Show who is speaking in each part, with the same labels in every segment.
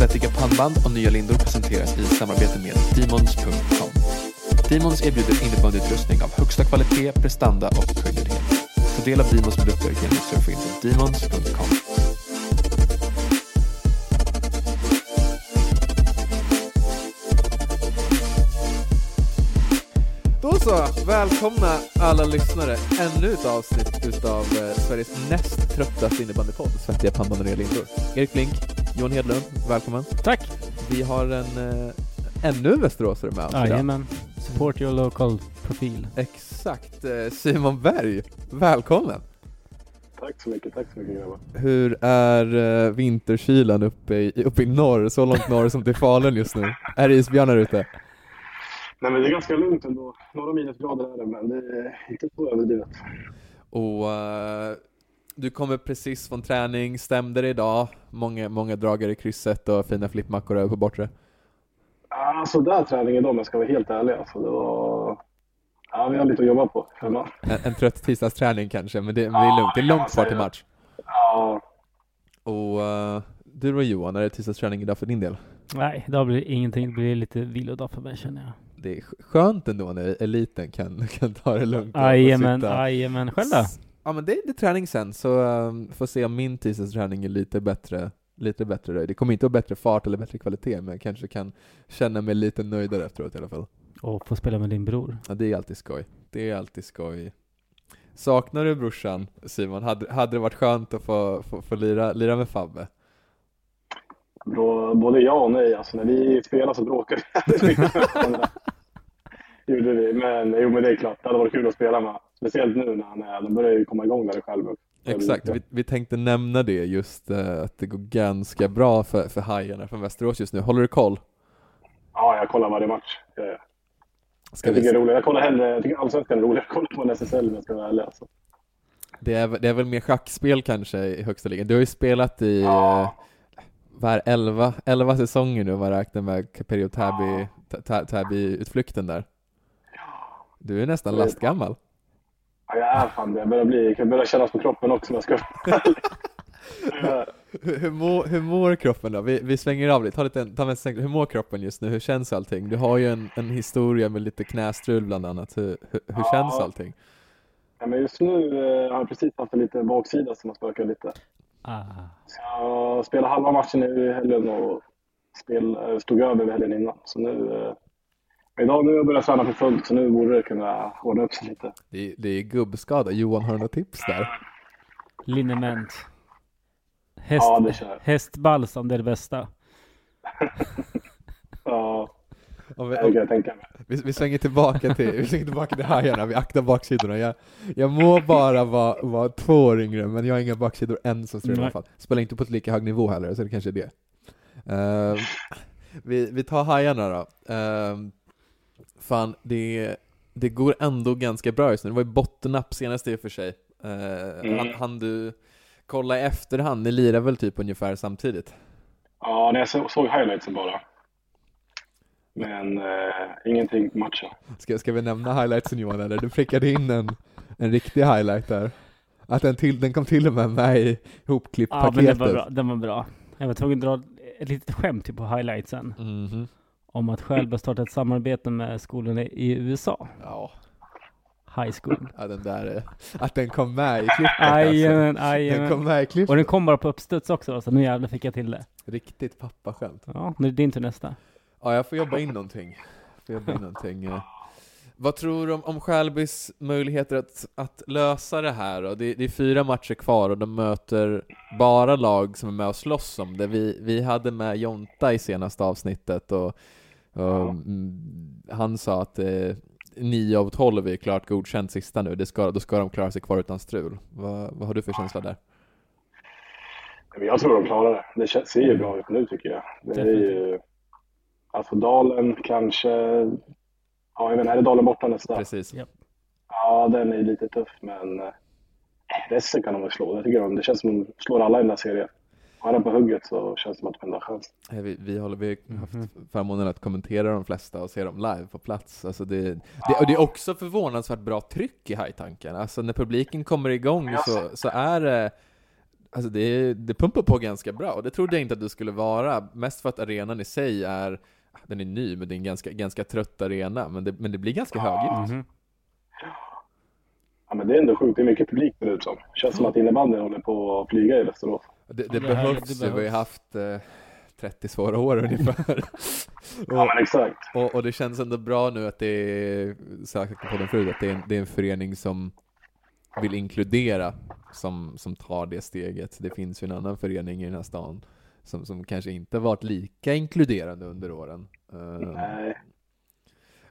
Speaker 1: Svettiga pannband och nya lindor presenteras i samarbete med Demons.com. Demons erbjuder innebandyutrustning av högsta kvalitet, prestanda och höjdlighet. Ta del av Demons produkter genom att surfa in på Demons.com. Då så, välkomna alla lyssnare. Ännu ett avsnitt utav eh, Sveriges näst tröttaste innebandypodd, Svettiga pannband och nya lindor. Erik Flink, Johan Hedlund, välkommen.
Speaker 2: Tack!
Speaker 1: Vi har en uh, ännu västeråsare med oss idag.
Speaker 2: Jajamän. Support your local profil.
Speaker 1: Exakt. Eh, Simon Berg, välkommen!
Speaker 3: Tack så mycket, tack så mycket grabbar.
Speaker 1: Hur är uh, vinterkylan uppe i, uppe i norr, så långt norr som till Falun just nu? Är det isbjörnar ute?
Speaker 3: Nej men det är ganska lugnt ändå. Några minusgrader är det, men det är inte så överdrivet.
Speaker 1: Och uh, du kommer precis från träning, stämde det idag? Många, många dragare i krysset och fina flippmackor över på bortre?
Speaker 3: Alltså där träning idag om jag ska vara helt ärlig. Alltså, det var... Ja, vi har lite att jobba på hemma.
Speaker 1: En, en trött tisdagsträning kanske, men det, men det är lugnt. Det är långt kvar till match.
Speaker 3: Ja.
Speaker 1: Och uh, du då Johan, är det tisdagsträning idag för din del?
Speaker 2: Nej, idag blir det ingenting. Det blir lite vilodag för mig känner jag.
Speaker 1: Det är skönt ändå när eliten kan, kan ta det lugnt. och
Speaker 2: Jajamän,
Speaker 1: sitta-
Speaker 2: jajamän. Själv då?
Speaker 1: Ja men det är, det är träning sen, så um, får se om min tisdagsträning är lite bättre, lite bättre. Det kommer inte vara bättre fart eller bättre kvalitet, men jag kanske kan känna mig lite nöjdare efteråt i alla fall.
Speaker 2: Och få spela med din bror.
Speaker 1: Ja, det är alltid skoj. Det är alltid skoj. Saknar du brorsan Simon? Hade, hade det varit skönt att få, få, få lira, lira med Fabbe?
Speaker 3: Både ja och nej. Alltså, när vi spelade så bråkade vi. Gjorde vi. Men, jo, men det är klart, det hade varit kul att spela med. Speciellt nu när han, är, han börjar ju komma igång där själv.
Speaker 1: Exakt, vi, vi tänkte nämna det just eh, att det går ganska bra för, för Hajarna från Västerås just nu. Håller du koll?
Speaker 3: Ja, jag kollar varje match. Jag,
Speaker 1: Ska
Speaker 3: jag
Speaker 1: vi
Speaker 3: tycker roligt. Jag kollar hellre, jag tycker allsvenskan är roligare att kolla på än SSL om jag ska vara ärlig. Alltså.
Speaker 1: Det är, det är väl mer schackspel kanske i högsta ligan. Du har ju spelat i
Speaker 3: Ja.
Speaker 1: det, 11, 11 säsonger nu om man räknar med Ta- Täby-utflykten där. Du är nästan lastgammal.
Speaker 3: Ja, jag är fan det. Jag börjar, bli, jag börjar kännas på kroppen också om jag ska.
Speaker 1: Hur, hur, mår, hur mår kroppen då? Vi, vi svänger av lite, ta, lite, ta med en, hur mår kroppen just nu? Hur känns allting? Du har ju en, en historia med lite knästrul bland annat. Hur, hur, hur
Speaker 3: Ja.
Speaker 1: känns allting?
Speaker 3: Ja, men just nu eh, har jag precis haft en liten baksida som har spökat lite.
Speaker 2: Ah.
Speaker 3: Så jag spelade halva matchen nu i helgen och spel, eh, stod över helgen innan. Så nu, eh, idag nu har jag börjat träna för fullt så nu borde det kunna ordna upp sig lite.
Speaker 1: Det, är- det är gubbskada. Johan, har du några tips där?
Speaker 2: Liniment. Häst,
Speaker 3: Ja, det kör.
Speaker 2: hästbalsam, det är det bästa.
Speaker 3: Ja,
Speaker 1: Om vi,
Speaker 3: jag tänka mig.
Speaker 1: Vi, vi svänger tillbaka till, vi svänger tillbaka till hajarna, vi aktar baksidorna. Jag, jag må bara vara, vara två år yngre, men jag har inga baksidor än som i alla fall. Spelar inte på ett lika hög nivå heller, så det kanske är det. Ehm, vi, vi tar hajarna då. Uh, fan, det, det går ändå ganska bra just nu. Det var ju bottennapp senast i och för sig. Uh,
Speaker 3: Mm.
Speaker 1: han, han du kolla i efterhand? Ni lirar väl typ ungefär samtidigt?
Speaker 3: Ja, jag så- såg highlightsen bara. Men eh, ingenting på matchen.
Speaker 1: Ska, ska vi nämna highlightsen Johan eller? Du prickade in en, en riktig highlight där. Att den, till, den kom till och med med i ihopklippt
Speaker 2: Ja, men den var bra. Den var bra. Jag var tvungen att dra ett litet skämt typ på highlightsen.
Speaker 1: Mhm.
Speaker 2: Om att själv starta ett samarbete med skolorna i USA.
Speaker 1: Ja,
Speaker 2: High school.
Speaker 1: ja, den där, eh, att den kom med i klippet alltså.
Speaker 2: Jajamän,
Speaker 1: Den
Speaker 2: jajamän.
Speaker 1: kom med i klippet.
Speaker 2: Och den kom bara på uppstuds också, så nu jävlar fick jag till det.
Speaker 1: Riktigt pappaskämt.
Speaker 2: Ja, nu är det din tur nästa.
Speaker 1: Ja, jag får jobba in någonting. Får jobba in någonting. eh. Vad tror du om, om Skälbys möjligheter att, att lösa det här då? Det, det är fyra matcher kvar och de möter bara lag som är med och slåss om det. Vi, vi hade med Jonta i senaste avsnittet och
Speaker 3: Ja.
Speaker 1: mm, han sa att eh, 9 av 12 är klart godkänt sista nu, det ska, då ska de klara sig kvar utan strul. Vad, vad har du för känsla där?
Speaker 3: Jag tror de klarar det. Det ser ju bra ut nu tycker jag. Det är ju... Alltså Dalen kanske... Ja, jag inte, är det Dalen borta nästa?
Speaker 1: Precis.
Speaker 3: Ja, den är lite tuff, men... eh, Resten kan de väl slå. Det tycker jag. Det känns som de slår alla i den här serien. Har den på hugget så känns det som att de har chans.
Speaker 1: Vi, vi, håller, vi har haft
Speaker 2: Mhm.
Speaker 1: förmånen att kommentera de flesta och se dem live på plats. Alltså det, det, och det är också förvånansvärt bra tryck i hajtanken. Alltså när publiken kommer igång så, så är det Alltså det, det pumpar på ganska bra, och det trodde jag inte att det skulle vara. Mest för att arenan i sig är, den är ny, men det är en ganska, ganska trött arena. Men det, men det blir ganska högljutt.
Speaker 2: Mhm.
Speaker 3: Ja, men det är ändå sjukt. Det är mycket publik det ut som. Känns som att innebandyn håller på att flyga i Västerås.
Speaker 1: Det, det,
Speaker 2: Ja, det
Speaker 1: behövs ju, vi har ju haft eh, 30 svåra år ungefär.
Speaker 3: Ja, men exakt.
Speaker 1: Och, och det känns ändå bra nu att det är, på den förut, att det är, en, det är en förening som vill inkludera, som, som tar det steget. Det finns ju en annan förening i den här stan som, som kanske inte varit lika inkluderande under åren. Eh,
Speaker 3: Nej,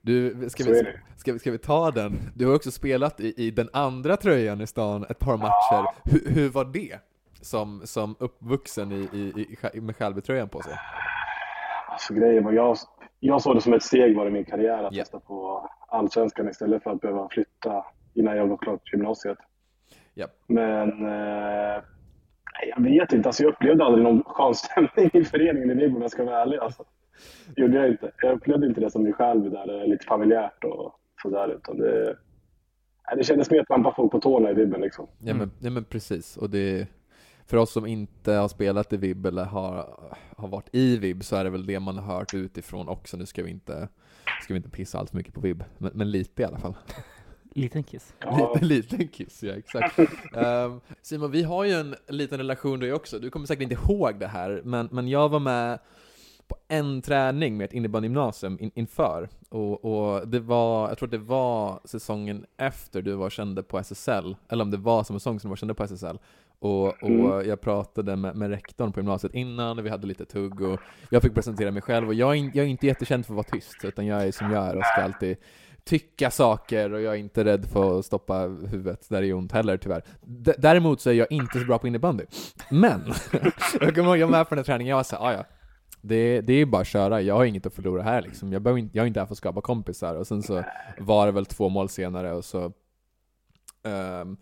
Speaker 1: du, ska vi, ska, vi- ska vi ta den? Du har också spelat i, i den andra tröjan i stan ett par matcher. Hur, hur var det? Som, som uppvuxen i, i, i, med Skälbytröjan på sig?
Speaker 3: Alltså grejen var, jag, jag såg det som ett steg var i min karriär att
Speaker 1: Ja.
Speaker 3: testa på allsvenskan istället för att behöva flytta innan jag var klart gymnasiet.
Speaker 1: Ja.
Speaker 3: Men eh, jag vet inte, alltså jag upplevde aldrig någon skön stämning i föreningen i Nybro om jag ska vara ärlig. Alltså. Gjorde jag inte. Jag upplevde inte det som i Skälby där det är lite familjärt och sådär. Utan det, kändes mer att trampa folk på tårna i Vibben liksom.
Speaker 1: Ja men, ja, men precis, och det för oss som inte har spelat i VIB eller har, har varit i VIB så är det väl det man har hört utifrån också. Nu ska vi inte, ska vi inte pissa allt för mycket på VIB, men, men lite i alla fall.
Speaker 2: Liten kiss.
Speaker 3: Ja,
Speaker 1: Lite, liten kiss, ja exakt. Ehm, Simon, vi har ju en liten relation du också. Du kommer säkert inte ihåg det här, men, men jag var med på en träning med ett innebandygymnasium in, inför. Och, och det var, jag tror att det var säsongen efter du var kände på SSL, eller om det var samma säsong som du var kände på SSL. Och, och
Speaker 3: Mm.
Speaker 1: jag pratade med, med rektorn på gymnasiet innan, och vi hade lite tugg, och jag fick presentera mig själv, och jag är, in, jag är inte jättekänd för att vara tyst, utan jag är som jag är och ska alltid tycka saker och jag är inte rädd för att stoppa huvudet där det är ont heller tyvärr. D- däremot så är jag inte så bra på innebandy. Men, jag kommer ihåg, jag var med på den här träningen, jag var såhär, "Ah, ja det, det är bara att köra, jag har inget att förlora här liksom. Jag, behöver inte, jag är inte här för att skapa kompisar, och sen så var det väl två mål senare och så ehm,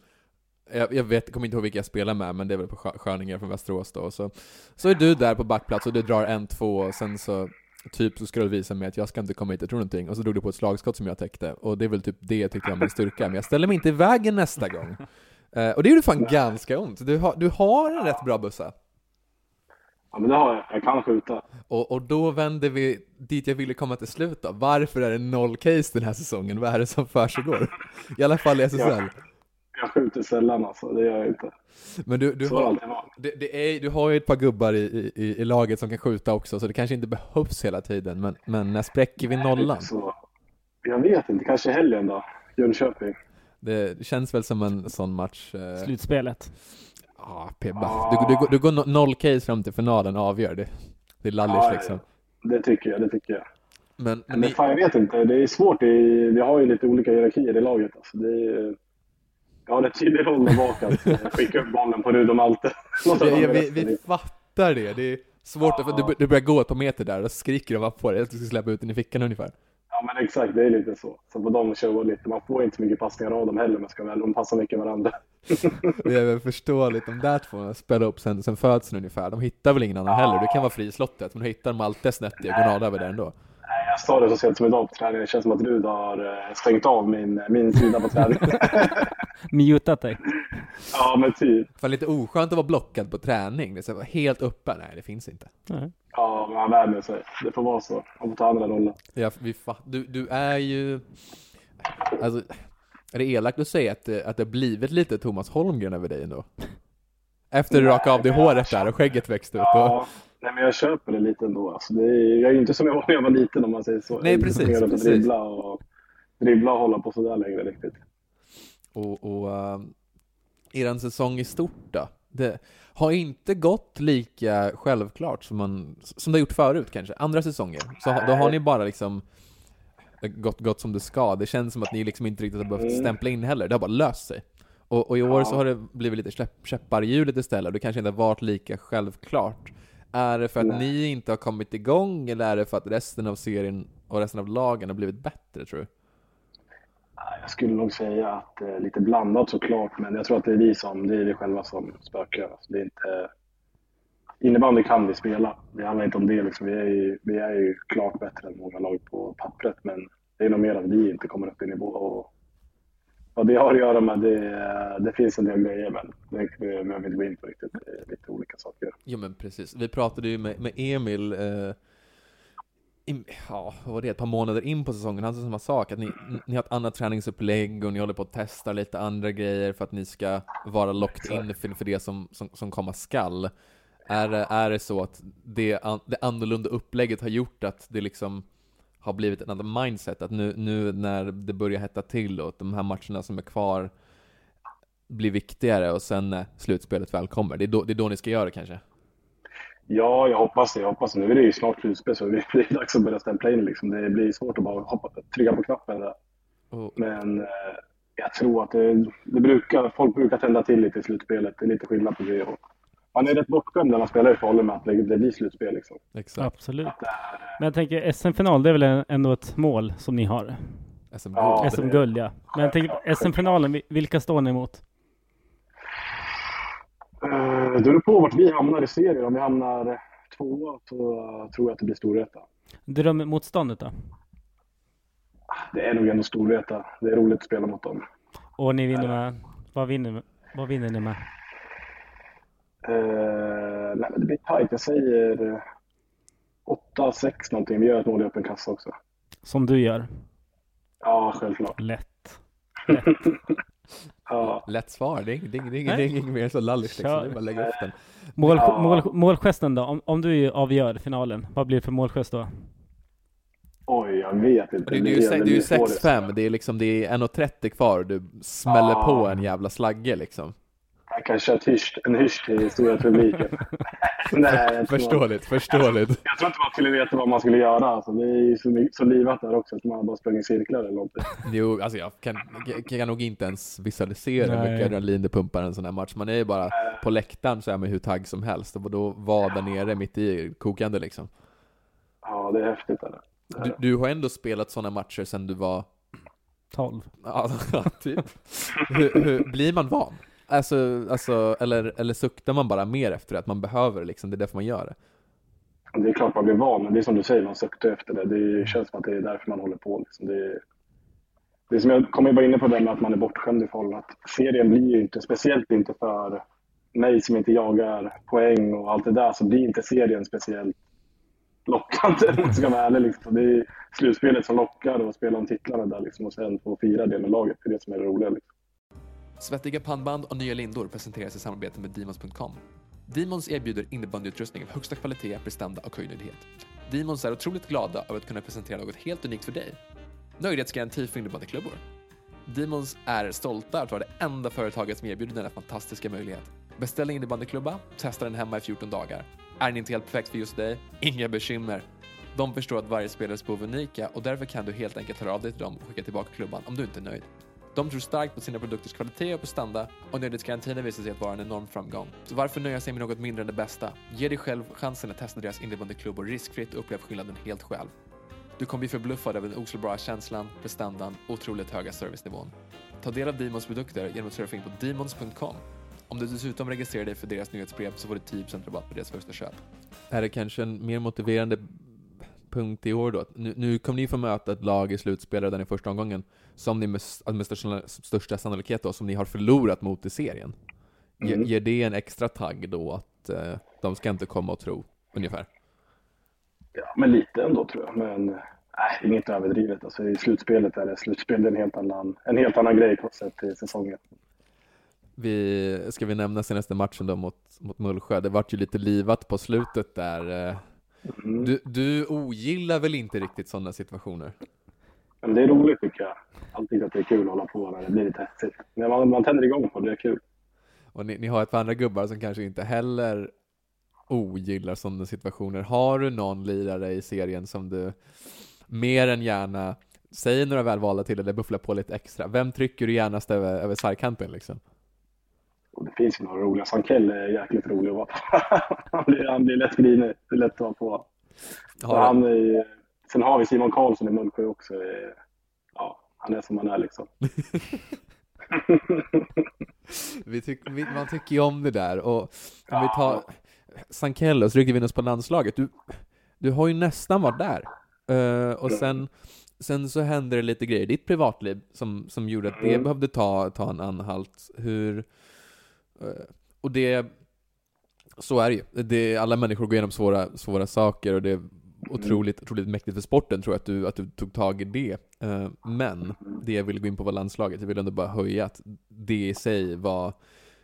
Speaker 1: jag, jag vet, kommer inte ihåg vilka jag spelar med, men det är väl på Skö- Sköningar från Västerås då. Så, så är du där på backplats och du drar en, två och sen så Typ så ska du visa mig att jag ska inte komma hit och tro någonting, och så drog du på ett slagskott som jag täckte, och det är väl typ det jag tyckte var min styrka, men jag ställer mig inte i vägen nästa gång. Eh, och det gjorde fan ganska ont. Du har, du har en rätt bra bussa.
Speaker 3: ja, men det har jag. Jag kan skjuta.
Speaker 1: Och, och då vänder vi dit jag ville komma till slut då. Varför är det noll case den här säsongen? Vad är det som försiggår? I alla fall i SSL.
Speaker 3: Jag skjuter sällan alltså, det gör jag inte.
Speaker 1: Men du, du,
Speaker 3: Så har det
Speaker 1: det, är, du har ju ett par gubbar i, i, i laget som kan skjuta också, så det kanske inte behövs hela tiden. Men, men när spräcker vi nollan?
Speaker 3: Så, jag vet inte, kanske helgen då. Jönköping.
Speaker 1: Det känns väl som en sån match. Eh,
Speaker 2: Slutspelet.
Speaker 1: Ja, Pebba. Du, du, går- du går no- noll case fram till finalen och avgör det. Det är lallish
Speaker 3: ja,
Speaker 1: liksom.
Speaker 3: Det tycker jag, det tycker jag.
Speaker 1: Men, men
Speaker 3: Men
Speaker 1: ni,
Speaker 3: fan, jag vet inte. Det är svårt. Vi har ju lite olika hierarkier i laget. Alltså, det är, där bak eh, skicka upp bollen på Rud och Malte.
Speaker 1: Ja,
Speaker 3: dem
Speaker 1: ja, vi, vi fattar det. Det är svårt, för du, du börjar gå ett par meter där och skriker de upp på dig att du ska släppa ut den i fickan ungefär.
Speaker 3: Ja, men exakt. Det är lite så. Så får de showa lite. Man får inte så mycket passningar av dem heller, men ska väl. De passar mycket varandra.
Speaker 1: Det är väl förståeligt, de där två spelar upp sen, sen födseln ungefär. De hittar väl ingen annan heller. Det kan vara frislottet, men de hittar Malte snett diagonal över där ändå.
Speaker 3: Nej, Jag sa det så sent som idag på träningen. Det känns som att Rud har eh, stängt av min, min sida på träningen.
Speaker 2: Mutat dig.
Speaker 3: ja, men typ.
Speaker 1: Fan lite oskönt att vara blockad på träning. Det är så helt uppe. Nej, det finns inte.
Speaker 2: Nej.
Speaker 3: Ja, men han värmer sig. Det får vara så. Han får ta andra roller.
Speaker 1: Ja, vi fa- du, du är ju... Alltså, är det elakt att säga att det, att det har blivit lite Thomas Holmgren över dig ändå? Efter du rakade av dig håret där och skägget växte ut och...
Speaker 3: Ja, nej, men jag köper det lite ändå. Alltså, det är, jag är inte som jag var när jag var liten om man säger så.
Speaker 1: Nej,
Speaker 3: Jag är
Speaker 1: precis, precis.
Speaker 3: Dribbla och, dribbla och hålla på sådär längre riktigt.
Speaker 1: Och, och um, eran säsong i stort då? Det har inte gått lika självklart som, man, som det har gjort förut kanske, andra säsonger. Så då har ni bara liksom gått, gått som det ska. Det känns som att ni liksom inte riktigt har behövt
Speaker 3: Mm.
Speaker 1: stämpla in heller, det har bara löst sig. Och, och i år
Speaker 3: Ja.
Speaker 1: så har det blivit lite käpp, käppar i hjulet istället, och det kanske inte har varit lika självklart. Är det för att
Speaker 3: Nej.
Speaker 1: ni inte har kommit igång, eller är det för att resten av serien och resten av lagen har blivit bättre tror du?
Speaker 3: Jag skulle nog säga att det är lite blandat såklart, men jag tror att det är vi som, det är vi själva som spökar. Alltså, det är inte... Innebandy kan vi spela. Det handlar inte om det. Liksom. Vi, är ju, vi är ju klart bättre än många lag på pappret, men det är nog mer att vi inte kommer upp i nivå och vad det har att göra med, det, det finns en del grejer men det behöver vi inte gå in på riktigt. Är lite olika saker.
Speaker 1: Jo men precis. Vi pratade ju med, med Emil eh, i, ja, vad var det, ett par månader in på säsongen, han sa samma sak, att ni, ni har ett annat träningsupplägg och ni håller på att testa lite andra grejer för att ni ska vara locked in för, för det som, som, som komma skall. Är, är det så att det, det annorlunda upplägget har gjort att det liksom har blivit ett annat mindset, att nu, nu när det börjar hetta till och de här matcherna som är kvar blir viktigare och sen när slutspelet väl kommer, det är då, det är då ni ska göra det kanske?
Speaker 3: Ja, jag hoppas det. Jag hoppas det. Nu är det ju snart slutspel så det blir dags att börja stämpla in. Liksom. Det blir svårt att bara hoppa, trycka på knappen där. Oh. Men eh, jag tror att det, det, brukar, folk brukar tända till lite i slutspelet. Det är lite skillnad på det. Och man är rätt bortskämd när man spelar i Falun med att det, blir slutspel. Liksom.
Speaker 2: Exakt. Absolut. Är, Men jag tänker SM-final, det är väl ändå ett mål som ni har?
Speaker 1: SM-guld, ja.
Speaker 2: SM ja. Men jag tänker SM-finalen, vilka står ni emot?
Speaker 3: Uh, det beror på vart vi hamnar i serien. Om vi hamnar tvåa så tror jag att det blir Storvreta.
Speaker 2: Drömmotståndet då?
Speaker 3: Det är nog ändå Storvreta. Det är roligt att spela mot dem.
Speaker 2: Och ni vinner med? Vad vinner, vad vinner ni med?
Speaker 3: Uh, nej, men det blir tajt. Jag säger 8-6 någonting. Vi gör ett mål i öppen kassa också.
Speaker 2: Som du gör?
Speaker 3: Ja, självklart.
Speaker 2: Lätt. Lätt.
Speaker 3: Ja.
Speaker 1: Lätt svar, det är, det är, det är, det är inget mer så lalligt liksom. Det är bara lägga upp den.
Speaker 2: Mål, ja. mål, målgesten då? Om, om du avgör finalen, vad blir det för målgest då?
Speaker 3: Oj, jag vet inte.
Speaker 1: Det, det, är ju 6-5, det är liksom, det är 1.30 kvar och du smäller ja. på en jävla slagge liksom.
Speaker 3: Jag kan köra hysch, en hysch till stora publiken.
Speaker 1: Nej, förståeligt, förståeligt.
Speaker 3: Jag tror inte man skulle veta vad man skulle göra. Alltså, det är ju så, så livat där också att man bara sprang i cirklar eller någonting.
Speaker 1: Jo, alltså jag kan, kan nog inte ens visualisera hur mycket adrenalin det pumpar en sån här match. Man är ju bara på läktaren så är man hur tagg som helst och då vara där nere mitt i kokande liksom.
Speaker 3: Ja, det är häftigt. Eller?
Speaker 1: Du, du har ändå spelat sådana matcher sedan du var
Speaker 2: 12.
Speaker 1: Ja, typ. hur, hur, blir man van? Alltså, alltså, eller, eller suktar man bara mer efter det, att man behöver det liksom, det är därför man gör det?
Speaker 3: Det är klart man blir van, men det är som du säger, man suktar efter det. Det känns som att det är därför man håller på. Liksom. Det, det som jag kommer bara inne på det med att man är bortskämd i förhållande. att serien blir ju inte, speciellt inte för mig som inte jagar poäng och allt det där, så blir inte serien speciellt lockande om man ska vara ärlig. Liksom. Det är slutspelet som lockar och spela om titlarna där liksom, och sen få fira det med laget. Det är det som är det roliga. Liksom.
Speaker 1: Svettiga pannband och nya lindor presenteras i samarbete med Demons.com. Demons erbjuder innebandyutrustning av högsta kvalitet, prestanda och höjdnöjdhet. Demons är otroligt glada över att kunna presentera något helt unikt för dig. Nöjdhetsgaranti för innebandyklubbor. Demons är stolta att vara det enda företaget som erbjuder denna fantastiska möjlighet. Beställ en innebandyklubba, testa den hemma i 14 dagar. Är den inte helt perfekt för just dig? Inga bekymmer. De förstår att varje spelares behov är unika och därför kan du helt enkelt höra av dig till dem och skicka tillbaka klubban om du inte är nöjd. De tror starkt på sina produkters kvalitet och prestanda och nöjdhetsgarantierna visar sig att vara en enorm framgång. Så varför nöja sig med något mindre än det bästa? Ge dig själv chansen att testa deras innebandyklubbor riskfritt och upplev skillnaden helt själv. Du kommer bli förbluffad över den oslagbara känslan, prestandan och otroligt höga servicenivån. Ta del av Demons produkter genom att surfa in på demons.com. Om du dessutom registrerar dig för deras nyhetsbrev så får du typ 10% rabatt på deras första köp. Är det kanske en mer motiverande punkt i år då. Nu, nu kommer ni få möta ett lag i slutspel redan i första omgången, som ni med, med största, största sannolikhet då, som ni har förlorat mot i serien. Mm. Ger det en extra tagg då att eh, de ska inte komma och tro, ungefär?
Speaker 3: Ja, men lite ändå tror jag. Men äh, inget överdrivet. Alltså, I slutspelet är det slutspel, det är en helt annan, en helt annan grej sett till säsongen.
Speaker 1: Vi, ska vi nämna senaste matchen då mot, mot Mullsjö? Det vart ju lite livat på slutet där. Mm. Du, du ogillar väl inte riktigt sådana situationer?
Speaker 3: Men det är roligt tycker jag. Alltid att det är kul att hålla på när det blir lite hetsigt. När man, man tänder igång på det, det är kul.
Speaker 1: Och ni, ni har ett par andra gubbar som kanske inte heller ogillar sådana situationer. Har du någon lirare i serien som du mer än gärna säger några välvalda till eller bufflar på lite extra? Vem trycker du gärnast över, över sargkanten liksom?
Speaker 3: Och det finns ju några roliga. Sankell är jäkligt rolig att vara på. han, blir, han blir lätt grinig. Det är lätt att vara på. Han är, sen har vi Simon Karlsson i Mullsjö också. Ja, han är som han är liksom.
Speaker 1: tyck, vi, man tycker ju om det där. Och om ja. vi tar Sankell och så rycker vi in oss på landslaget. Du, du har ju nästan varit där. Uh, och sen sen så hände det lite grejer i ditt privatliv som, som gjorde att det
Speaker 3: Mm.
Speaker 1: behövde ta, ta en anhalt. Hur... eh, Och det... Så är det ju. Det, alla människor går igenom svåra, svåra saker och det är otroligt, otroligt mäktigt för sporten tror jag att du, att du tog tag i det. Eh, Men det jag ville gå in på var landslaget. Jag ville ändå bara höja att det i sig var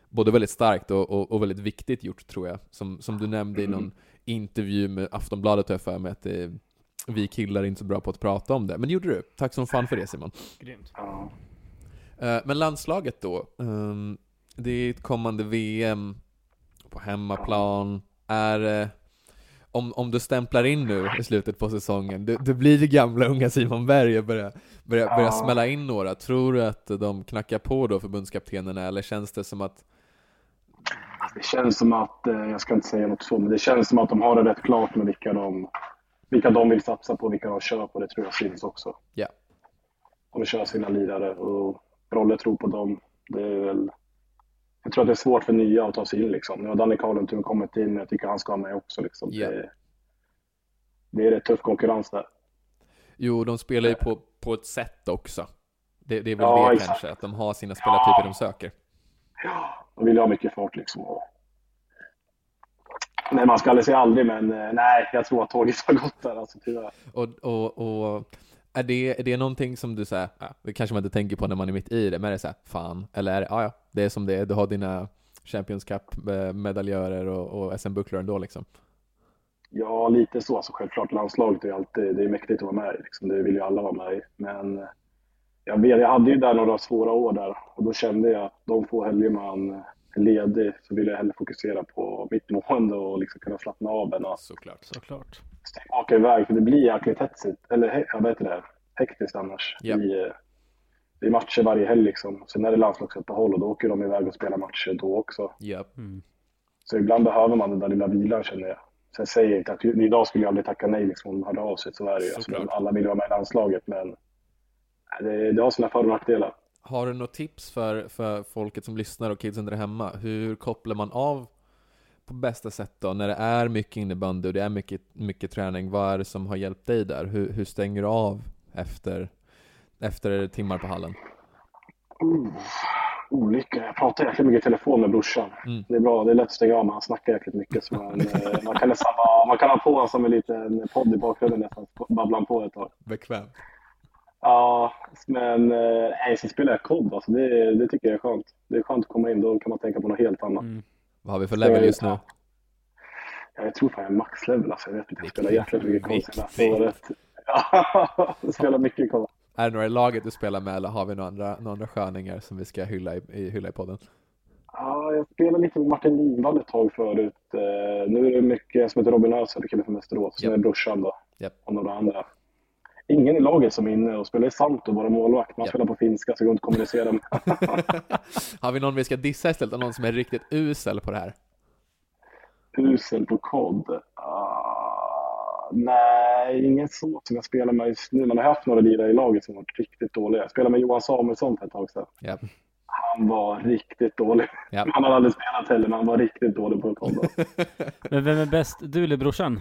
Speaker 1: både väldigt starkt och, och, och väldigt viktigt gjort tror jag. Som, som du nämnde i någon intervju med Aftonbladet har jag för mig att det, vi killar är inte så bra på att prata om det. Men det gjorde du. Tack som fan för det Simon.
Speaker 2: Grymt.
Speaker 1: Eh, Men landslaget då. Det är ett kommande VM på hemmaplan. Är eh, om, om du stämplar in nu i slutet på säsongen, det, det blir det gamla unga Simon Berg och börjar, börjar, börjar
Speaker 3: Ja.
Speaker 1: smälla in några. Tror du att de knackar på då förbundskaptenerna eller känns det som att
Speaker 3: Det känns som att, eh, jag ska inte säga något så, men det känns som att de har det rätt klart med vilka de, vilka de vill satsa på, vilka de kör på. Det tror jag syns också.
Speaker 1: Ja.
Speaker 3: De kör sina lirare och Rolle tror på dem. Det är väl, jag tror att det är svårt för nya att ta sig in liksom. Nu har Danny Karlentun kommit in, men jag tycker han ska med också liksom.
Speaker 1: Ja.
Speaker 3: Det, det är rätt tuff konkurrens där.
Speaker 1: Jo, de spelar ju på, på ett sätt också. Det, det är väl
Speaker 3: Ja,
Speaker 1: det
Speaker 3: exakt.
Speaker 1: kanske, att de har sina spelartyper de söker.
Speaker 3: De vill ha mycket fart liksom. Nej, man ska aldrig säga aldrig, men eh, nej, jag tror att tåget har gått där alltså tyvärr.
Speaker 1: Och, och, och är, det, är det någonting som du säger, ja, det kanske man inte tänker på när man är mitt i det, men är det såhär, fan, eller är det, ja, ja, det är som det är, du har dina Champions Cup-medaljörer eh, och, och SM-bucklor ändå liksom.
Speaker 3: Ja, lite så. Alltså, självklart, landslaget är ju alltid det är mäktigt att vara med i. Liksom. Det vill ju alla vara med i. Men eh, jag, vet, jag hade ju där några svåra år där och då kände jag att de få helger man eh, ledig så vill jag hellre fokusera på mitt mående och liksom kunna slappna av än att
Speaker 1: Såklart.
Speaker 2: Såklart.
Speaker 3: åka iväg. För det blir jäkligt hetsigt, eller jag vet det, hektiskt annars.
Speaker 1: Ja.
Speaker 3: I, eh, det är matcher varje helg liksom. Sen är det landslagsuppehåll och då åker de iväg och spelar matcher då också.
Speaker 1: Ja.
Speaker 2: Mm.
Speaker 3: Så ibland behöver man den där lilla vilan känner jag. Sen säger jag inte att idag skulle jag aldrig tacka nej liksom, om de hörde av sig. Så är det ju. Alltså, alla vill vara med i landslaget men det, det har sina för och nackdelar.
Speaker 1: Har du något tips för, för folket som lyssnar och kidsen där hemma? Hur kopplar man av på bästa sätt då? När det är mycket innebandy och det är mycket, mycket träning, vad är det som har hjälpt dig där? Hur, hur stänger du av efter, efter timmar på hallen?
Speaker 3: Uh, olika. Jag pratar jäkligt mycket i telefon med brorsan.
Speaker 1: Mm.
Speaker 3: Det är bra. Det är lätt att stänga av men han snackar jäkligt mycket. Så man, eh, man, kan nästan bara, man kan ha på honom som en liten podd i bakgrunden nästan. Babblar på ett tag.
Speaker 1: Bekvämt.
Speaker 3: Ja, men nej, så spelar jag kod. Alltså, det, det tycker jag är skönt. Det är skönt att komma in. Då kan man tänka på något helt annat.
Speaker 2: Mm.
Speaker 1: Vad har vi för level just nu?
Speaker 3: Ja, jag tror fan jag är maxlevel. Alltså, jag vet inte. Jag spelar jäkligt mycket kod senaste året. Ja, jag spelar mycket kod.
Speaker 1: Är det några i laget du spelar med eller har vi några andra, några andra sköningar som vi ska hylla i, i, hylla i podden?
Speaker 3: Ja, jag spelade lite med Martin Lindvall ett tag förut. Eh, nu är det mycket som heter Robin Ösel, kille från Västerås. Sen
Speaker 1: Japp.
Speaker 3: är brorsan då.
Speaker 1: Japp.
Speaker 3: Och några andra. Ingen i laget som är inne och spelar i Santo, bara målvakt. Man
Speaker 1: Japp.
Speaker 3: spelar på finska så det går inte att kommunicera med.
Speaker 1: har vi någon vi ska dissa istället? Någon som är riktigt usel på det här?
Speaker 3: Usel på kod. Ah, nej, ingen så som jag spelar med just nu. Man har haft några lirare i laget som varit riktigt dåliga. Jag spelade med Johan Samuelsson för ett tag sedan.
Speaker 1: Ja.
Speaker 3: Han var riktigt dålig.
Speaker 1: Ja.
Speaker 3: Han hade aldrig spelat heller, men han var riktigt dålig på kod.
Speaker 2: Men vem är bäst? Du eller brorsan?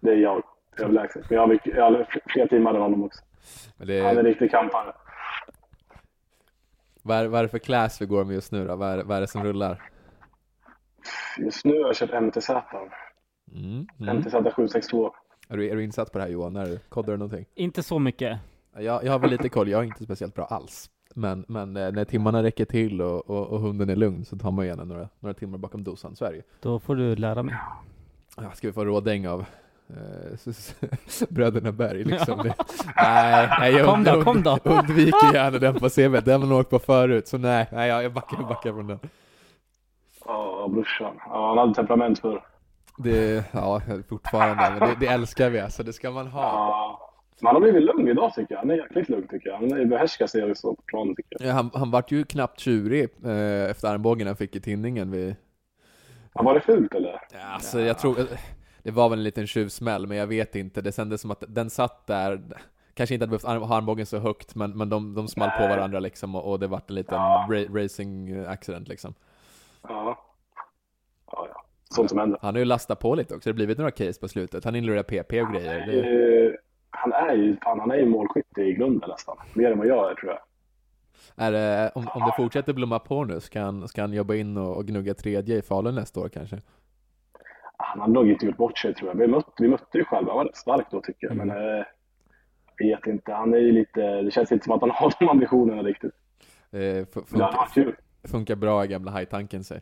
Speaker 3: Det är jag, överlägset. Men jag har, mycket, jag har fler timmar än honom också.
Speaker 1: Men det
Speaker 3: Han är
Speaker 1: är,
Speaker 3: riktig kampare.
Speaker 1: vad, är, vad är det för class vi går med just nu då? Vad är, vad är det som rullar?
Speaker 3: Just nu har jag köpt MTZ.
Speaker 1: Mm. Mm.
Speaker 3: MTZ 762.
Speaker 1: Är, du, är du insatt på det här Johan? Är du, koddar du någonting?
Speaker 2: Inte så mycket.
Speaker 1: Jag, jag har väl lite koll, jag är inte speciellt bra alls. Men, men eh, när timmarna räcker till och, och, och hunden är lugn så tar man gärna några, några timmar bakom dosan, så är det ju.
Speaker 2: Då får du lära mig.
Speaker 1: Ja, ska vi få rådäng av bröderna Berg liksom? Det, nej, nej, jag
Speaker 2: Kom då, kom då.
Speaker 1: undviker gärna den på CV, den har man åkt på förut, så nej, nej jag jag backar, jag backar från den.
Speaker 3: Ja, brorsan. Ja, han hade temperament för.
Speaker 1: Det, ja, fortfarande, men det, det älskar vi alltså, det ska man ha.
Speaker 3: Ja. Men han har blivit lugn idag tycker jag. Han är jäkligt lugn tycker jag. Han behärskar sig och så på planen tycker jag.
Speaker 1: Ja, Han, han vart ju knappt tjurig eh, efter armbågen han fick i tinningen vid,
Speaker 3: Ja, var det fult eller?
Speaker 1: Ja, alltså jag tror, det var väl en liten tjuvsmäll, men jag vet inte. Det kändes som att den satt där, kanske inte hade behövt ha armbågen så högt, men, men de, de small på varandra liksom och, och det vart en liten
Speaker 3: Ja.
Speaker 1: ra- racing accident liksom.
Speaker 3: Ja. Ja, ja. Sånt som händer.
Speaker 1: Han har ju lastat på lite också, det har blivit några case på slutet. Han inlurar PP och grejer. Det,
Speaker 3: Eh, han är ju, fan, han är ju målskytt i grunden nästan. Mer än vad jag är tror jag.
Speaker 1: Är det, om, om det fortsätter blomma på nu, ska han, ska han jobba in och, och gnugga tredje i Falun nästa år kanske?
Speaker 3: Han har nog inte gjort bort sig tror jag. Vi mötte, vi mötte ju själva, han var rätt stark då tycker jag. Men eh, jag vet inte, han är ju lite, det känns inte som att han har de ambitionerna riktigt.
Speaker 1: Eh,
Speaker 3: hade
Speaker 1: funkar,
Speaker 3: kul.
Speaker 1: funkar bra i gamla hajtanken sig.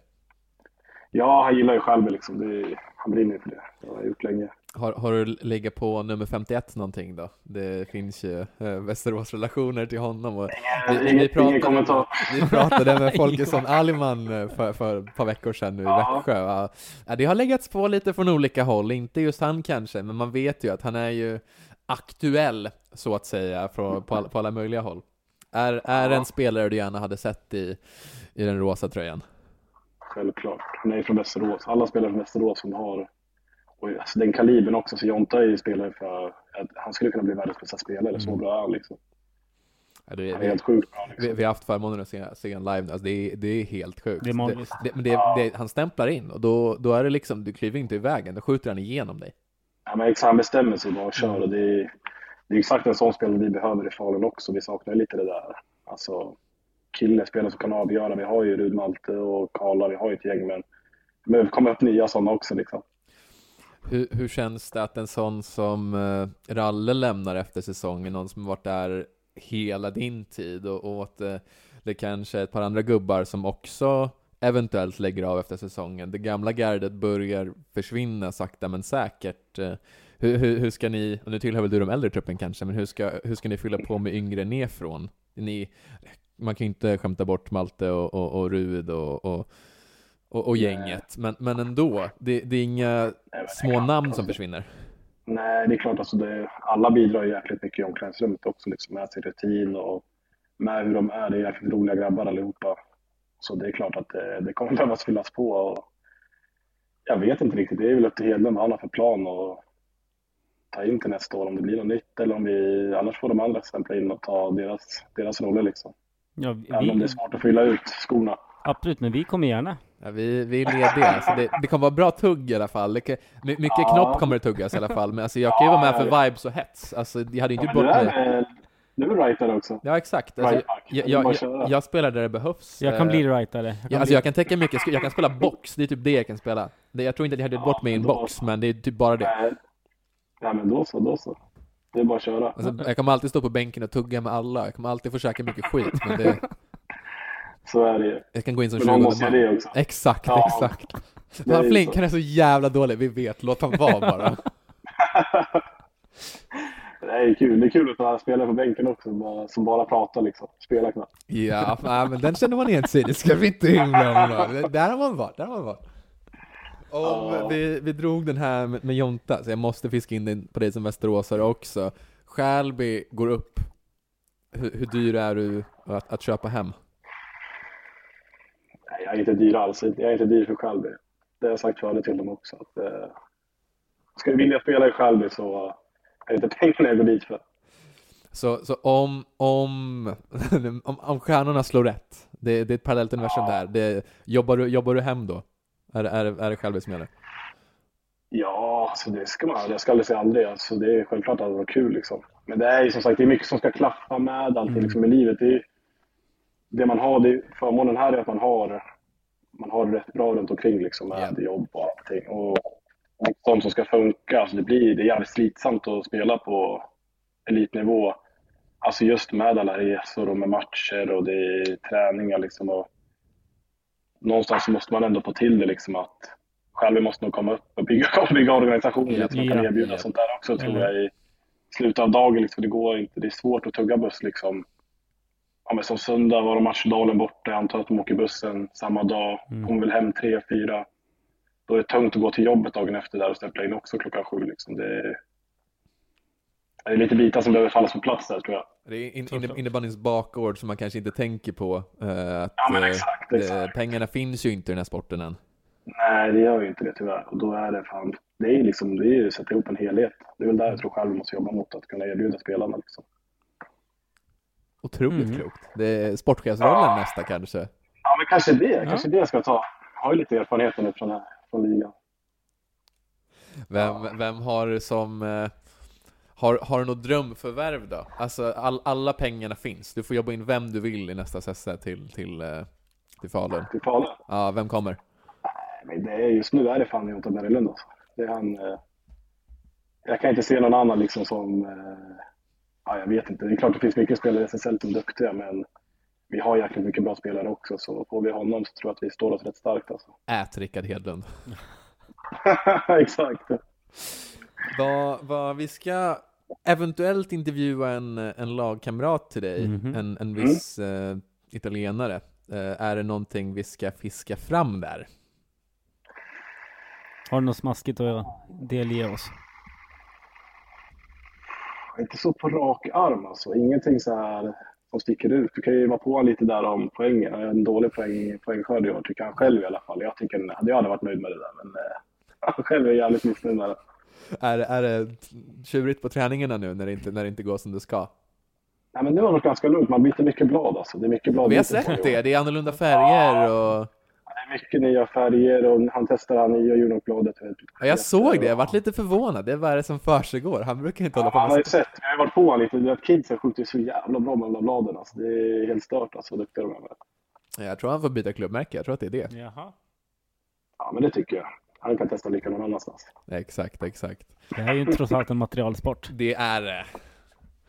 Speaker 3: Ja, han gillar ju själv liksom. Det, han brinner ju för det. Det har jag gjort länge.
Speaker 1: Har, har du legat på nummer 51 någonting då? Det finns ju eh, Västerås-relationer till honom och vi, vi, vi, pratade, vi pratade med Folkesson Aliman eh, för, för ett par veckor sedan nu i
Speaker 3: Ja.
Speaker 1: Växjö. Ja, det har läggats på lite från olika håll, inte just han kanske, men man vet ju att han är ju aktuell, så att säga, på, alla, på alla möjliga håll. Är, är
Speaker 3: Ja.
Speaker 1: en spelare du gärna hade sett i, i den rosa tröjan?
Speaker 3: Självklart. Han är från Västerås. Alla spelare från Västerås som har och alltså den kalibern också. Så Jonta är ju spelare för att han skulle kunna bli världens bästa spelare. Så
Speaker 1: Mm.
Speaker 3: bra är han liksom.
Speaker 1: Ja, det,
Speaker 3: Han är helt sjukt bra
Speaker 1: Vi,
Speaker 3: liksom.
Speaker 1: vi har haft förmånen att se, se en live, alltså det, är, det är helt sjukt.
Speaker 2: Det är magiskt.
Speaker 1: Det, men det, det, han stämplar in och då, då är det liksom, du kliver inte i vägen, då skjuter han igenom dig.
Speaker 3: Ja, men exakt, han bestämmer sig bara och kör.
Speaker 1: Mm.
Speaker 3: Och det, är, det är exakt en sån spelare vi behöver i Falun också. Vi saknar lite det där. Alltså, kille, spelare som kan avgöra. Vi har ju Rud Malte och Karla, vi har ju ett gäng. Men det komma upp nya sådana också liksom.
Speaker 1: Hur, hur känns det att en sån som eh, Ralle lämnar efter säsongen, någon som varit där hela din tid och, och att eh, det kanske är ett par andra gubbar som också eventuellt lägger av efter säsongen. Det gamla gardet börjar försvinna sakta men säkert. Eh, hur, hur, hur ska ni, och nu tillhör väl du de äldre truppen kanske, men hur ska, hur ska ni fylla på med yngre nerifrån? Ni, man kan ju inte skämta bort Malte och, och, och Rud och, och, och, och gänget, men, men ändå, det, det är inga
Speaker 3: Nej, är
Speaker 1: små
Speaker 3: klart,
Speaker 1: namn
Speaker 3: alltså.
Speaker 1: som försvinner.
Speaker 3: Nej, det är klart. Alltså det, alla bidrar ju jäkligt mycket i omklädningsrummet också. Liksom, med sin rutin och med hur de är. Det är jäkligt roliga grabbar allihopa. Så det är klart att det, det kommer behövas fyllas på. Och jag vet inte riktigt. Det är väl upp till Hedlund vad han har för plan och ta in till nästa år. Om det blir något nytt eller om vi... Annars får de andra stämpla in och ta deras, deras roller liksom.
Speaker 2: Ja,
Speaker 3: Även om det är
Speaker 2: vi,
Speaker 3: svårt att fylla ut skorna.
Speaker 2: absolut, men vi kommer gärna.
Speaker 1: Ja, vi, vi är lediga, alltså det, det kommer vara bra tugg i alla fall. Det kan, my- mycket
Speaker 3: Ja.
Speaker 1: knopp kommer det tuggas i alla fall, men alltså jag kan ju vara med
Speaker 3: Ja,
Speaker 1: för vibes och hets. Alltså jag hade inte
Speaker 3: du
Speaker 1: bort
Speaker 3: är,
Speaker 1: mig.
Speaker 3: du är rightare också?
Speaker 1: Ja exakt, alltså, jag, jag, jag, jag spelar där det behövs.
Speaker 2: Jag kan
Speaker 1: Eh,
Speaker 2: bli rightare. Jag kan
Speaker 1: Ja, alltså jag kan täcka mycket, jag kan spela box, det är typ det jag kan spela. Det, jag tror inte att jag hade
Speaker 3: Ja,
Speaker 1: bort mig i en box, men det är typ bara det.
Speaker 3: Nej. Ja, men då så, då så. Det är bara att köra.
Speaker 1: Alltså, jag kommer alltid stå på bänken och tugga med alla, jag kommer alltid få käka mycket skit, men det,
Speaker 3: Så är det ju.
Speaker 1: jag kan gå in som
Speaker 3: Men någon
Speaker 1: 20
Speaker 3: måste det också.
Speaker 1: Exakt,
Speaker 3: Ja.
Speaker 1: exakt.
Speaker 3: Det är
Speaker 1: Han är så jävla dålig, vi vet, låt han vara bara.
Speaker 3: Det är kul. Det är kul att ha spelare på bänken också bara, som bara pratar liksom. Spelar knappt.
Speaker 1: Ja, men den känner man igen sig det ska vi inte hymla om. Där har man varit, där har man varit. Om vi, vi drog den här med, med Jonta, så jag måste fiska in den på dig som västeråsare också. Skälby går upp. Hur, hur dyr är du att, att köpa hem?
Speaker 3: Nej, jag är inte dyr alls. Jag är inte dyr för Skälby. Det har jag sagt förut till dem också. Att, eh, ska du vilja spela i Skälby så är det inte pengarna jag går dit för.
Speaker 1: Så, så om, om, om, om stjärnorna slår rätt, det, det är ett parallellt universum där, det, jobbar, du, jobbar du hem då? Är, är, är det Skälby som gäller?
Speaker 3: Ja, alltså det ska man. Jag ska aldrig säga aldrig. Alltså det är självklart att det var kul liksom. Men det är ju som sagt, det är mycket som ska klaffa med allting
Speaker 1: Mm.
Speaker 3: liksom i livet. Det, är, det man har, det, förmånen här är att man har, man har det rätt bra runt omkring liksom med
Speaker 1: Ja.
Speaker 3: jobb och allting. Och sånt som ska funka. Alltså det blir, det är jävligt slitsamt att spela på elitnivå. Alltså just med alla resor och med matcher och det är träningar liksom. Och någonstans så måste man ändå få till det liksom att själv måste nog komma upp och bygga, bygga organisationer
Speaker 1: Ja.
Speaker 3: som kan
Speaker 2: Ja.
Speaker 3: erbjuda
Speaker 1: Ja.
Speaker 3: sånt där också tror jag i slutet av dagen. Liksom, det går inte. Det är svårt att tugga buss liksom. Ja, men som söndag var de Matchdalen borta. Jag antar att de åker bussen samma dag.
Speaker 2: Mm.
Speaker 3: Kommer väl hem tre, fyra. Då är det tungt att gå till jobbet dagen efter där och stämpla in också klockan sju. Liksom. Det, är, det är lite bitar som behöver fallas på plats där tror jag.
Speaker 1: Det är in, innebandyns bakgård som man kanske inte tänker på. eh, att,
Speaker 3: Ja, men
Speaker 1: eh,
Speaker 3: exakt,
Speaker 1: det,
Speaker 3: exakt.
Speaker 1: pengarna finns ju inte i den här sporten än.
Speaker 3: Nej, det gör ju inte det tyvärr. Och då är det fan, det är liksom, det är ju att sätta ihop en helhet. Det är väl där jag tror själv vi måste jobba mot, att kunna erbjuda spelarna liksom.
Speaker 1: Otroligt
Speaker 2: Mm.
Speaker 1: klokt. Det är sportchefsrollen nästa kanske.
Speaker 3: Ja, men kanske det.
Speaker 2: Ja.
Speaker 3: Kanske det jag ska ta. Jag har ju lite erfarenhet nu från, från ligan.
Speaker 1: Vem, vem har som... eh, Har, har du något drömförvärv då? Alltså all, alla pengarna finns, du får jobba in vem du vill i nästa säsong till, till, eh, till Falun.
Speaker 3: Till Falun?
Speaker 1: Ja, vem kommer?
Speaker 3: Nej, men det är, just nu är det fan Jonta Berglund alltså. Det är han... Eh, jag kan inte se någon annan liksom som... Eh, ja, jag vet inte. Det är klart det finns mycket spelare i SSL som är duktiga, men vi har jäkligt mycket bra spelare också, så får vi honom så tror jag att vi står oss rätt starkt alltså.
Speaker 1: Ät Rickard Hedlund.
Speaker 3: Exakt.
Speaker 1: Vad, vad, vi ska eventuellt intervjua en, en lagkamrat till dig,
Speaker 2: Mhm.
Speaker 1: en, en viss eh, italienare. Eh, är det någonting vi ska fiska fram där?
Speaker 2: Har du något smaskigt att delge oss?
Speaker 3: Inte så på rak arm alltså. Ingenting så här som sticker ut. Du kan ju vara på lite där om poängen. En dålig poäng, poängskörd i år tycker han själv i alla fall. Jag tycker jag hade varit nöjd med det där, men eh, han själv är jävligt missnöjd med det.
Speaker 1: Är, är det tjurigt på träningarna nu när det inte, när det inte går som det ska?
Speaker 3: Nej, men nu har det varit ganska lugnt. Man byter mycket blad alltså. Det är mycket blad.
Speaker 1: Vi har sett det, det är annorlunda färger och...
Speaker 3: Det mycket nya färger och han testar han nya Junokbladet.
Speaker 1: Ja, jag såg det, jag varit lite förvånad. Det är vad är det som försiggår? Han brukar inte hålla på
Speaker 3: Han har
Speaker 1: med
Speaker 3: ju sett, vi har varit på honom lite. Du vet, Kidsen skjuter så jävla bra med de där bladen. Alltså. Det är helt stört alltså, vad duktiga de är. med.
Speaker 1: Jag tror han får byta klubbmärke, jag tror att det är det.
Speaker 2: Jaha.
Speaker 3: Ja, men det tycker jag. Han kan testa lika någon annanstans.
Speaker 1: Exakt, exakt.
Speaker 2: Det här är ju trots allt en materialsport.
Speaker 1: Det är det.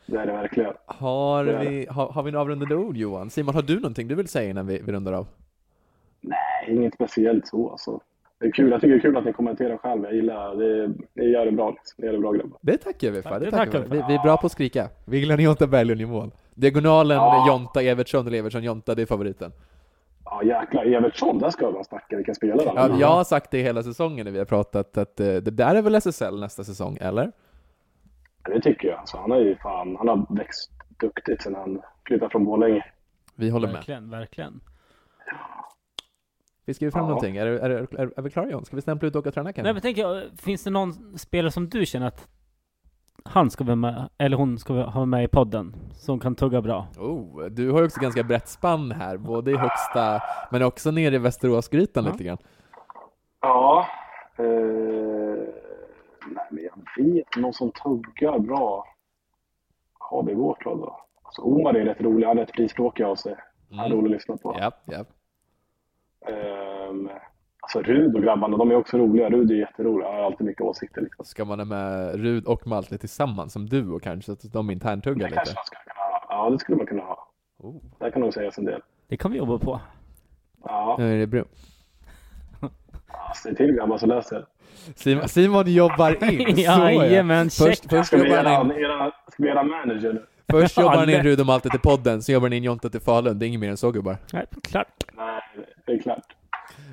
Speaker 3: Det är det verkligen.
Speaker 1: Har
Speaker 3: Det är
Speaker 1: vi, har, har vi några avrundande ord Johan? Simon, har du någonting du vill säga innan vi, vi rundar av?
Speaker 3: Nej, inget speciellt så alltså. Det är kul. Jag tycker det är kul att ni kommenterar själv. Jag gillar det. Ni gör det bra. Liksom. Ni gör det bra grabbar.
Speaker 1: Det tackar vi för.
Speaker 2: Ja,
Speaker 1: Det
Speaker 2: det
Speaker 1: tackar vi.
Speaker 2: vi
Speaker 1: är bra på att skrika. Vi gillar Jonta Berglund i mål. Diagonalen
Speaker 3: Ja.
Speaker 1: Jonta, Evertsson eller Evertsson, Jonta, det är favoriten.
Speaker 3: Ja, jäklar. Evertsson, där ska man snacka vilken spelare han.
Speaker 1: Ja, jag har sagt det hela säsongen när vi har pratat att eh, det där är väl SSL nästa säsong, eller?
Speaker 3: Det tycker jag. Alltså, han, är ju fan, han har växt duktigt sedan han flyttade från Borlänge.
Speaker 1: Vi håller med.
Speaker 2: Verkligen, verkligen.
Speaker 1: Vi skriver fram
Speaker 3: Ja.
Speaker 1: någonting. Är, är, är, är, vi klara John? Ska vi stämpla ut och åka och träna
Speaker 2: Nej
Speaker 1: kanske?
Speaker 2: men tänk finns det någon spelare som du känner att han ska vara med, eller hon ska ha med i podden, som kan tugga bra?
Speaker 1: Oh, du har ju också ganska brett spann här, både i högsta, men också nere i Västeråsgrytan
Speaker 2: Ja.
Speaker 1: lite grann.
Speaker 3: Ja. Eh, nej, men jag vet. Någon som tuggar bra. Har vi vårt lag då? Alltså, Omar är rätt rolig. Han är rätt frispråkig av sig. Han är
Speaker 1: Mm.
Speaker 3: rolig att lyssna på.
Speaker 1: Ja, ja.
Speaker 3: Ehm, alltså Rud och grabbarna, de är också roliga. Rud är jätterolig. Han har alltid mycket åsikter. Liksom.
Speaker 1: Ska man ha med Rud och Malte tillsammans som duo kanske, så att de interntuggar
Speaker 3: Det kanske
Speaker 1: lite?
Speaker 3: man skulle kunna ha. Ja, det skulle man kunna ha.
Speaker 1: Oh.
Speaker 3: Där kan nog sägas en del.
Speaker 2: Det kan vi jobba på.
Speaker 3: Ja,
Speaker 1: Nu är det bra.
Speaker 3: säg till grabbar så löser det.
Speaker 1: Simon, Simon jobbar in, så ja.
Speaker 2: Jajamän, check.
Speaker 1: Först, först jobbar han in,
Speaker 3: era, ska vi göra manager nu?
Speaker 1: först jobbar han in. Rud och Malte till podden, sen jobbar han in Jonta till Falun. Det är inget mer än så gubbar.
Speaker 2: Nej, klart.
Speaker 3: Nej, det är klart.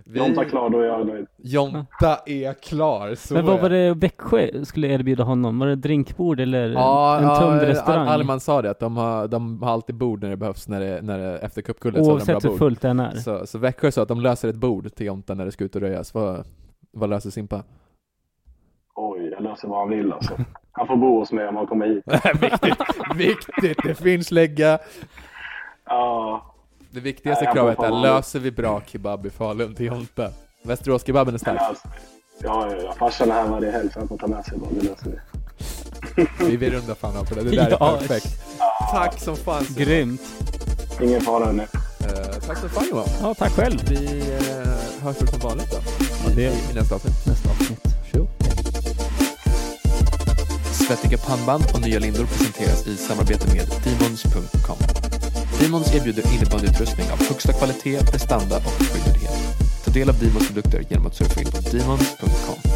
Speaker 1: Vi-
Speaker 3: Jonta klar, då är jag nöjd.
Speaker 1: Jonta är klar, så
Speaker 2: Men vad
Speaker 1: är
Speaker 2: var det Växjö skulle erbjuda honom? Var det drinkbord eller
Speaker 1: Ja,
Speaker 2: en
Speaker 1: ja
Speaker 2: tömd restaurang?
Speaker 1: Al- Alman sa det, att de har, de har alltid bord när det behövs, när det, när det, efter cupguldet så har de
Speaker 2: Oavsett
Speaker 1: bra
Speaker 2: hur
Speaker 1: bord.
Speaker 2: fullt den är.
Speaker 1: Så, så Växjö sa att de löser ett bord till Jonta när det ska ut och röjas. Vad, vad löser Simpa?
Speaker 3: Oj, jag löser vad han vill alltså. Han får bo hos mig om han kommer hit.
Speaker 1: viktigt, viktigt! Det finns lägga.
Speaker 3: Ja,
Speaker 1: Det viktigaste
Speaker 3: jag
Speaker 1: kravet är, löser vi bra kebab i Falun till Jonta? Västeråskebaben är stark.
Speaker 3: vi. Ja, ja, ja. Farsan är här varje helg så han får ta med sig bara. Det löser vi.
Speaker 1: Vi vill runda fan av på det, det där
Speaker 2: Ja.
Speaker 1: är perfekt. Tack som fan.
Speaker 2: Grymt.
Speaker 3: Ingen fara nu.
Speaker 1: Eh, Tack som fan Johan.
Speaker 2: Ja, tack själv.
Speaker 1: Vi uh, hörs väl som vanligt då.
Speaker 2: Ja, det
Speaker 1: I,
Speaker 2: gör
Speaker 1: i nästa avsnitt.
Speaker 2: Nästa avsnitt.
Speaker 1: Tjo. Svettiga pannband och nya lindor presenteras i samarbete med Demons.com. Demons erbjuder innebandyutrustning av högsta kvalitet, prestanda och skyldighet. Ta del av Demons produkter genom att surfa in på Demons.com.